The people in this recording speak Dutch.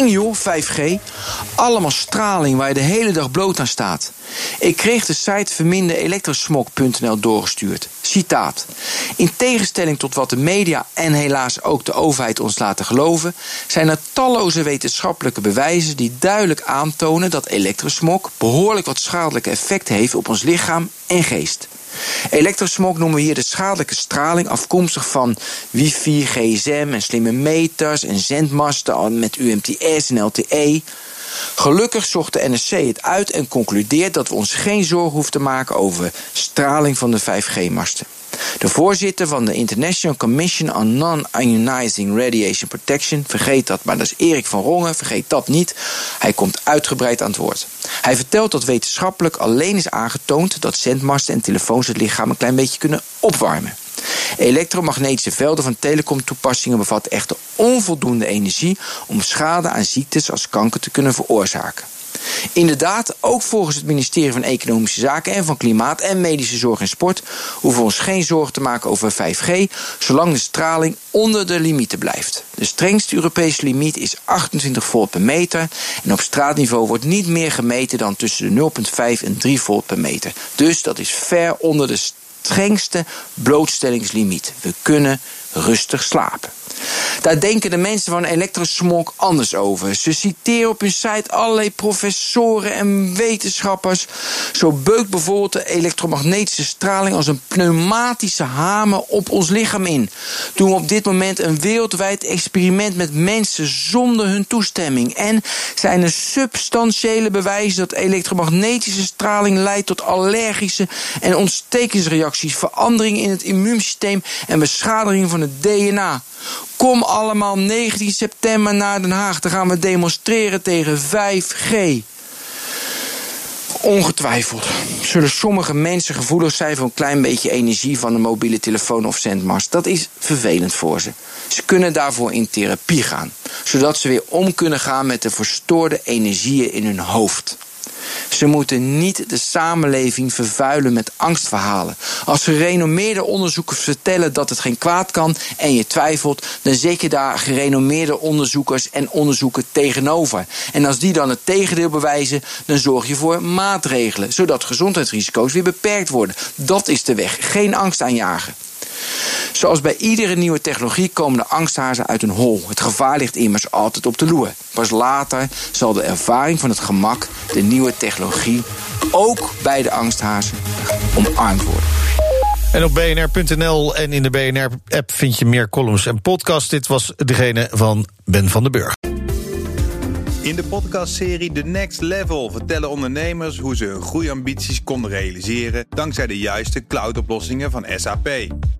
Eng joh, 5G. Allemaal straling waar je de hele dag bloot aan staat. Ik kreeg de site verminderelektrosmog.nl doorgestuurd. Citaat. In tegenstelling tot wat de media en helaas ook de overheid ons laten geloven, zijn er talloze wetenschappelijke bewijzen die duidelijk aantonen dat elektrosmog behoorlijk wat schadelijke effecten heeft op ons lichaam en geest. Elektrosmog noemen we hier de schadelijke straling afkomstig van wifi, gsm en slimme meters en zendmasten met UMTS en LTE. Gelukkig zocht de NSC het uit en concludeert dat we ons geen zorgen hoeven te maken over straling van de 5G-masten. De voorzitter van de International Commission on Non-Ionizing Radiation Protection, vergeet dat, maar dat is Erik van Rongen, vergeet dat niet. Hij komt uitgebreid aan het woord. Hij vertelt dat wetenschappelijk alleen is aangetoond dat zendmasten en telefoons het lichaam een klein beetje kunnen opwarmen. Elektromagnetische velden van telecomtoepassingen bevatten echter onvoldoende energie om schade aan ziektes als kanker te kunnen veroorzaken. Inderdaad, ook volgens het ministerie van Economische Zaken en van Klimaat en Medische Zorg en Sport hoeven we ons geen zorgen te maken over 5G, zolang de straling onder de limieten blijft. De strengste Europese limiet is 28 volt per meter en op straatniveau wordt niet meer gemeten dan tussen de 0,5 en 3 volt per meter. Dus dat is ver onder de strengste blootstellingslimiet. We kunnen rustig slapen. Daar denken de mensen van elektrosmog anders over. Ze citeren op hun site allerlei professoren en wetenschappers. Zo beukt bijvoorbeeld de elektromagnetische straling als een pneumatische hamer op ons lichaam in. Doen we op dit moment een wereldwijd experiment met mensen zonder hun toestemming. En zijn er substantiële bewijzen dat elektromagnetische straling leidt tot allergische en ontstekingsreacties, veranderingen in het immuunsysteem en beschadiging van het DNA. Kom allemaal 19 september naar Den Haag. Dan gaan we demonstreren tegen 5G. Ongetwijfeld zullen sommige mensen gevoelig zijn voor een klein beetje energie van een mobiele telefoon of zendmast. Dat is vervelend voor ze. Ze kunnen daarvoor in therapie gaan, zodat ze weer om kunnen gaan met de verstoorde energieën in hun hoofd. Ze moeten niet de samenleving vervuilen met angstverhalen. Als gerenommeerde onderzoekers vertellen dat het geen kwaad kan en je twijfelt, dan zet je daar gerenommeerde onderzoekers en onderzoeken tegenover. En als die dan het tegendeel bewijzen, dan zorg je voor maatregelen, zodat gezondheidsrisico's weer beperkt worden. Dat is de weg. Geen angst aanjagen. Zoals bij iedere nieuwe technologie komen de angsthazen uit een hol. Het gevaar ligt immers altijd op de loer. Pas later zal de ervaring van het gemak de nieuwe technologie ook bij de angsthazen omarmd worden. En op bnr.nl en in de BNR-app vind je meer columns en podcasts. Dit was degene van Ben van den Burg. In de podcastserie The Next Level vertellen ondernemers hoe ze hun groeiambities konden realiseren dankzij de juiste cloudoplossingen van SAP.